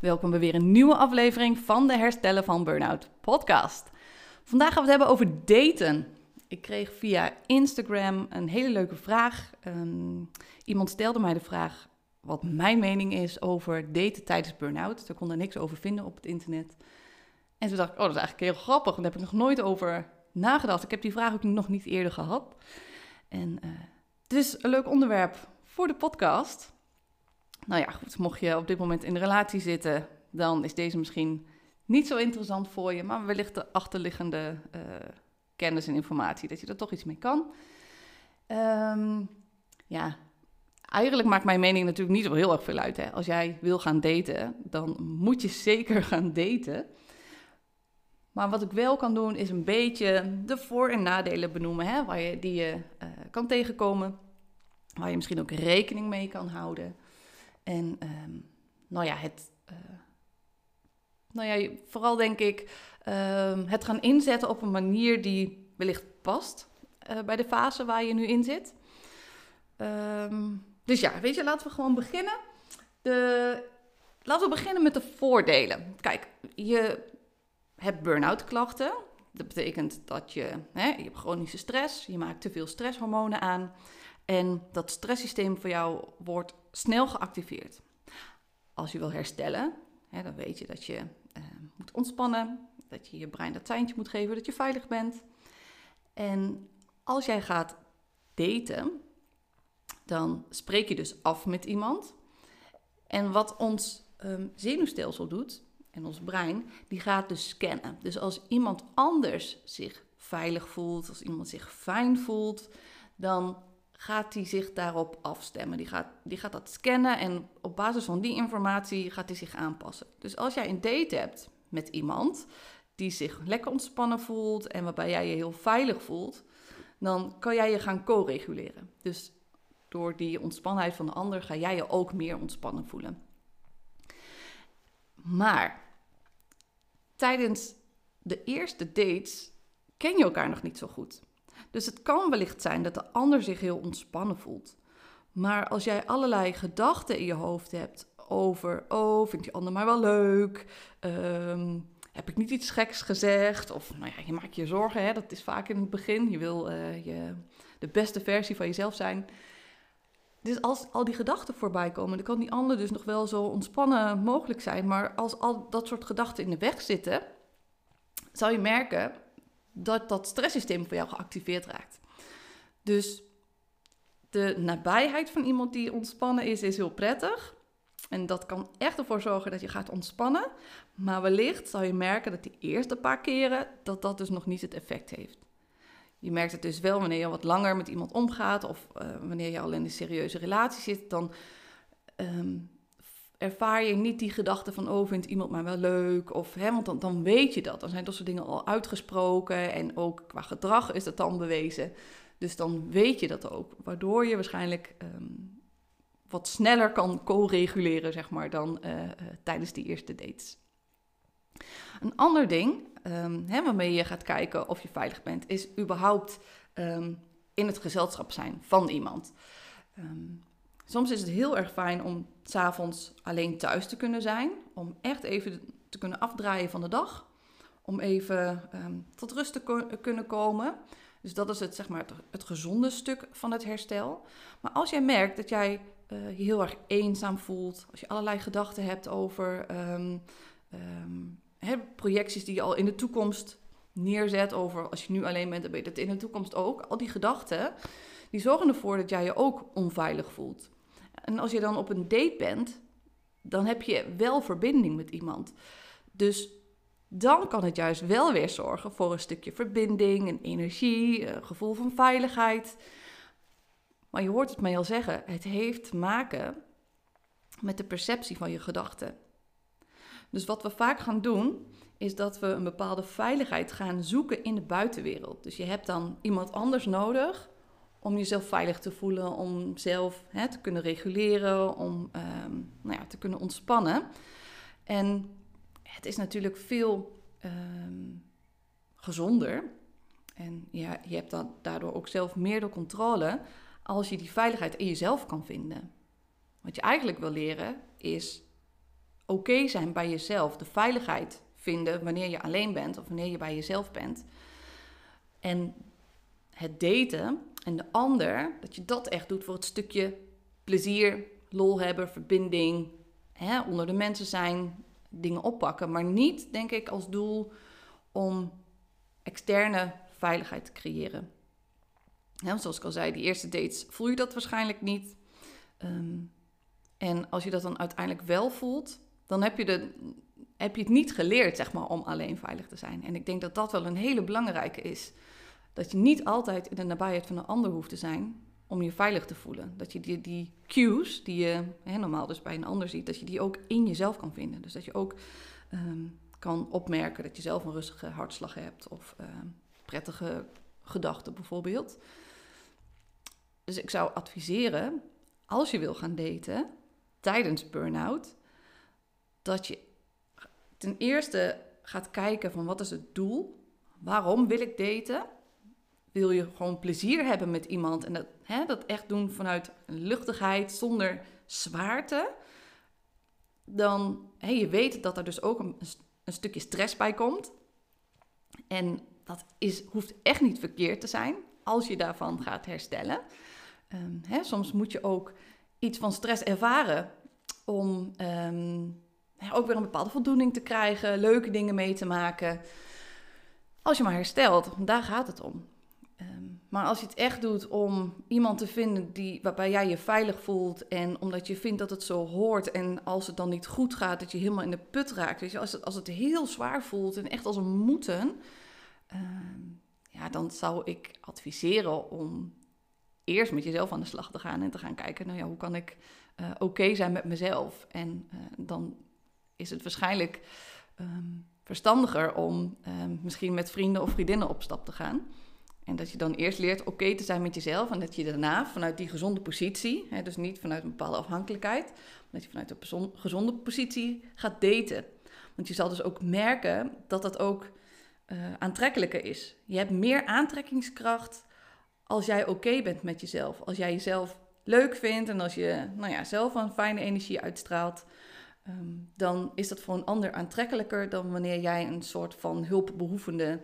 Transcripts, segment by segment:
Welkom bij weer een nieuwe aflevering van de Herstellen van Burnout podcast. Vandaag gaan we het hebben over daten. Ik kreeg via Instagram een hele leuke vraag. Um, iemand stelde mij de vraag wat mijn mening is over daten tijdens burn-out. Ze kon er niks over vinden op het internet. En toen dacht ik, oh, dat is eigenlijk heel grappig. Daar heb ik nog nooit over nagedacht. Ik heb die vraag ook nog niet eerder gehad. En uh, dus een leuk onderwerp voor de podcast. Nou ja, goed, mocht je op dit moment in de relatie zitten, dan is deze misschien niet zo interessant voor je, maar wellicht de achterliggende uh, kennis en informatie, dat je er toch iets mee kan. Um, ja, eigenlijk maakt mijn mening natuurlijk niet zo heel erg veel uit. Hè? Als jij wil gaan daten, dan moet je zeker gaan daten. Maar wat ik wel kan doen, is een beetje de voor- en nadelen benoemen, hè, waar je, die je uh, kan tegenkomen. Waar je misschien ook rekening mee kan houden. En um, nou ja, het. Uh, nou ja, vooral denk ik um, het gaan inzetten op een manier die wellicht past uh, bij de fase waar je nu in zit. Um, dus ja, weet je, laten we gewoon beginnen. De, laten we beginnen met de voordelen. Kijk, je hebt burn-out klachten. Dat betekent dat je, hè, je hebt chronische stress, je maakt te veel stresshormonen aan. En dat stresssysteem voor jou wordt snel geactiveerd. Als je wil herstellen, hè, dan weet je dat je uh, moet ontspannen, dat je je brein dat seintje moet geven dat je veilig bent. En als jij gaat daten, dan spreek je dus af met iemand. En wat ons um, zenuwstelsel doet, en ons brein, die gaat dus scannen. Dus als iemand anders zich veilig voelt, als iemand zich fijn voelt, dan gaat hij zich daarop afstemmen. Die gaat, die gaat dat scannen en op basis van die informatie gaat hij zich aanpassen. Dus als jij een date hebt met iemand die zich lekker ontspannen voelt en waarbij jij je heel veilig voelt, dan kan jij je gaan co-reguleren. Dus door die ontspannenheid van de ander ga jij je ook meer ontspannen voelen. Maar tijdens de eerste dates ken je elkaar nog niet zo goed. Dus het kan wellicht zijn dat de ander zich heel ontspannen voelt. Maar als jij allerlei gedachten in je hoofd hebt over, oh, vindt die ander maar wel leuk? Um, heb ik niet iets geks gezegd? Of nou ja, je maakt je zorgen, hè? dat is vaak in het begin. Je wil uh, je, de beste versie van jezelf zijn. Dus als al die gedachten voorbij komen, dan kan die ander dus nog wel zo ontspannen mogelijk zijn. Maar als al dat soort gedachten in de weg zitten, zal je merken dat dat stresssysteem voor jou geactiveerd raakt. Dus de nabijheid van iemand die ontspannen is, is heel prettig. En dat kan echt ervoor zorgen dat je gaat ontspannen. Maar wellicht zal je merken dat die eerste paar keren dat dat dus nog niet het effect heeft. Je merkt het dus wel wanneer je wat langer met iemand omgaat of uh, wanneer je al in een serieuze relatie zit, dan um, ervaar je niet die gedachte van, oh, vindt iemand mij wel leuk? Of, hè, want dan, dan weet je dat. Dan zijn dat soort dingen al uitgesproken en ook qua gedrag is dat dan bewezen. Dus dan weet je dat ook, waardoor je waarschijnlijk um, wat sneller kan co-reguleren, zeg maar, dan uh, uh, tijdens die eerste dates. Een ander ding um, hè, waarmee je gaat kijken of je veilig bent, is überhaupt um, in het gezelschap zijn van iemand. Um, soms is het heel erg fijn om s'avonds alleen thuis te kunnen zijn, om echt even te kunnen afdraaien van de dag, om even tot rust te kunnen komen. Dus dat is het, zeg maar, het, gezonde stuk van het herstel. Maar als jij merkt dat jij uh, je heel erg eenzaam voelt, als je allerlei gedachten hebt over hè, projecties die je al in de toekomst neerzet over als je nu alleen bent, dan ben je dat in de toekomst ook. Al die gedachten, die zorgen ervoor dat jij je ook onveilig voelt. En als je dan op een date bent, dan heb je wel verbinding met iemand. Dus dan kan het juist wel weer zorgen voor een stukje verbinding, een energie, een gevoel van veiligheid. Maar je hoort het mij al zeggen, het heeft te maken met de perceptie van je gedachten. Dus wat we vaak gaan doen, is dat we een bepaalde veiligheid gaan zoeken in de buitenwereld. Dus je hebt dan iemand anders nodig om jezelf veilig te voelen, om zelf te kunnen reguleren, om um, nou ja, te kunnen ontspannen. En het is natuurlijk veel um, gezonder. En ja, je hebt dan daardoor ook zelf meer de controle als je die veiligheid in jezelf kan vinden. Wat je eigenlijk wil leren is oké zijn bij jezelf, de veiligheid vinden wanneer je alleen bent of wanneer je bij jezelf bent. En het daten en de ander, dat je dat echt doet voor het stukje plezier, lol hebben, verbinding, hè, onder de mensen zijn, dingen oppakken. Maar niet, denk ik, als doel om externe veiligheid te creëren. Ja, zoals ik al zei, die eerste dates voel je dat waarschijnlijk niet. Ehm, en als je dat dan uiteindelijk wel voelt, dan heb je, de, heb je het niet geleerd, zeg maar, om alleen veilig te zijn. En ik denk dat dat wel een hele belangrijke is. Dat je niet altijd in de nabijheid van een ander hoeft te zijn om je veilig te voelen. Dat je die, die cues, die je hè, normaal dus bij een ander ziet, dat je die ook in jezelf kan vinden. Dus dat je ook ehm, kan opmerken dat je zelf een rustige hartslag hebt of ehm, prettige gedachten bijvoorbeeld. Dus ik zou adviseren, als je wil gaan daten tijdens burn-out, dat je ten eerste gaat kijken van wat is het doel? Waarom wil ik daten? Wil je gewoon plezier hebben met iemand en dat, hè, dat echt doen vanuit luchtigheid, zonder zwaarte? Dan, hè, je weet dat er dus ook een, een stukje stress bij komt. En dat is, hoeft echt niet verkeerd te zijn als je daarvan gaat herstellen. Um, hè, soms moet je ook iets van stress ervaren om um, ook weer een bepaalde voldoening te krijgen, leuke dingen mee te maken. Als je maar herstelt, daar gaat het om. Maar als je het echt doet om iemand te vinden die, waarbij jij je veilig voelt en omdat je vindt dat het zo hoort en als het dan niet goed gaat, dat je helemaal in de put raakt. Weet je, als, het, als het heel zwaar voelt en echt als een moeten, ja, dan zou ik adviseren om eerst met jezelf aan de slag te gaan en te gaan kijken, nou ja, hoe kan ik uh, oké zijn met mezelf? En uh, dan is het waarschijnlijk um, verstandiger om um, misschien met vrienden of vriendinnen op stap te gaan. En dat je dan eerst leert oké te zijn met jezelf en dat je daarna vanuit die gezonde positie, hè, dus niet vanuit een bepaalde afhankelijkheid, maar dat je vanuit een gezonde positie gaat daten. Want je zal dus ook merken dat dat ook uh, aantrekkelijker is. Je hebt meer aantrekkingskracht als jij oké bent met jezelf. Als jij jezelf leuk vindt en als je nou ja, zelf een fijne energie uitstraalt, um, dan is dat voor een ander aantrekkelijker dan wanneer jij een soort van hulpbehoevende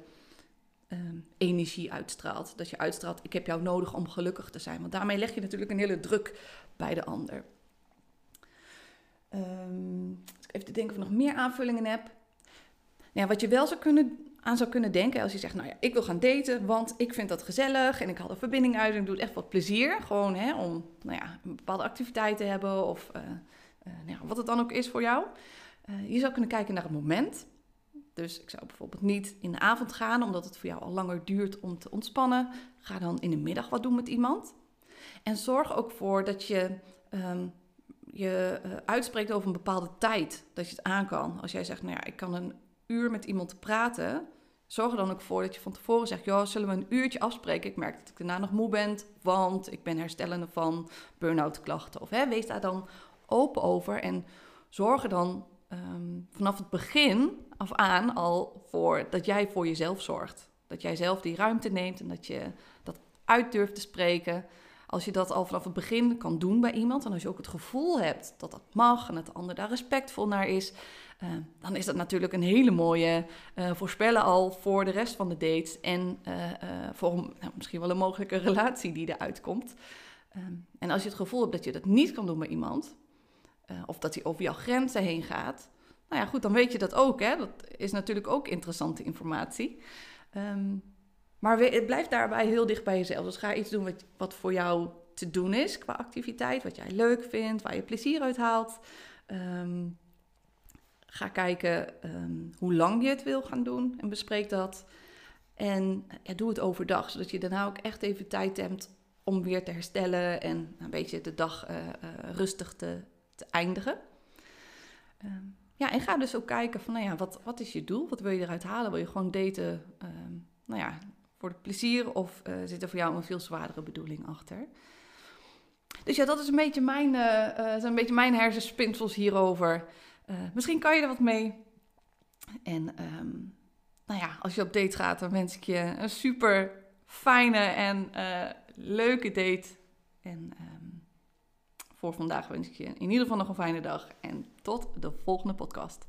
um, energie uitstraalt. Dat je uitstraalt, ik heb jou nodig om gelukkig te zijn. Want daarmee leg je natuurlijk een hele druk bij de ander. Um, even te denken of ik nog meer aanvullingen heb. Nou ja, wat je wel zou kunnen aan zou kunnen denken als je zegt, nou ja, ik wil gaan daten, want ik vind dat gezellig en ik haal er verbinding uit en ik doe het echt wat plezier. Gewoon hè, om nou ja, een bepaalde activiteit te hebben of uh, uh, nou ja, wat het dan ook is voor jou. Uh, je zou kunnen kijken naar het moment. Dus ik zou bijvoorbeeld niet in de avond gaan, omdat het voor jou al langer duurt om te ontspannen. Ga dan in de middag wat doen met iemand. En zorg ook voor dat je um, je uitspreekt over een bepaalde tijd, dat je het aan kan. Als jij zegt, nou ja, ik kan een uur met iemand praten, zorg er dan ook voor dat je van tevoren zegt: joh, zullen we een uurtje afspreken? Ik merk dat ik daarna nog moe ben, want ik ben herstellende van burn-out klachten. Of hè, wees daar dan open over en zorg er dan um, vanaf het begin af aan al voor dat jij voor jezelf zorgt. Dat jij zelf die ruimte neemt en dat je dat uit durft te spreken. Als je dat al vanaf het begin kan doen bij iemand en als je ook het gevoel hebt dat dat mag en dat de ander daar respectvol naar is, uh, dan is dat natuurlijk een hele mooie uh, voorspellen al voor de rest van de dates en uh, voor nou, misschien wel een mogelijke relatie die eruit komt. Um, en als je het gevoel hebt dat je dat niet kan doen bij iemand, of dat hij over jouw grenzen heen gaat, nou ja, goed, dan weet je dat ook. Hè? Dat is natuurlijk ook interessante informatie. Um, maar het blijft daarbij heel dicht bij jezelf. Dus ga iets doen wat, voor jou te doen is qua activiteit, wat jij leuk vindt, waar je plezier uit haalt. Um, Ga kijken um, hoe lang je het wil gaan doen en bespreek dat. En ja, doe het overdag, zodat je daarna ook echt even tijd hebt om weer te herstellen en een beetje de dag uh, uh, rustig te, te eindigen. Um, ja, en ga dus ook kijken van, nou ja, wat, wat is je doel? Wat wil je eruit halen? Wil je gewoon daten, um, nou ja, voor het plezier of uh, zit er voor jou een veel zwaardere bedoeling achter? Dus ja, dat is een beetje mijn, zijn een beetje mijn hersenspinsels hierover. Misschien kan je er wat mee. En um, nou ja, als je op date gaat, dan wens ik je een super fijne en leuke date. En Voor vandaag wens ik je in ieder geval nog een fijne dag en tot de volgende podcast.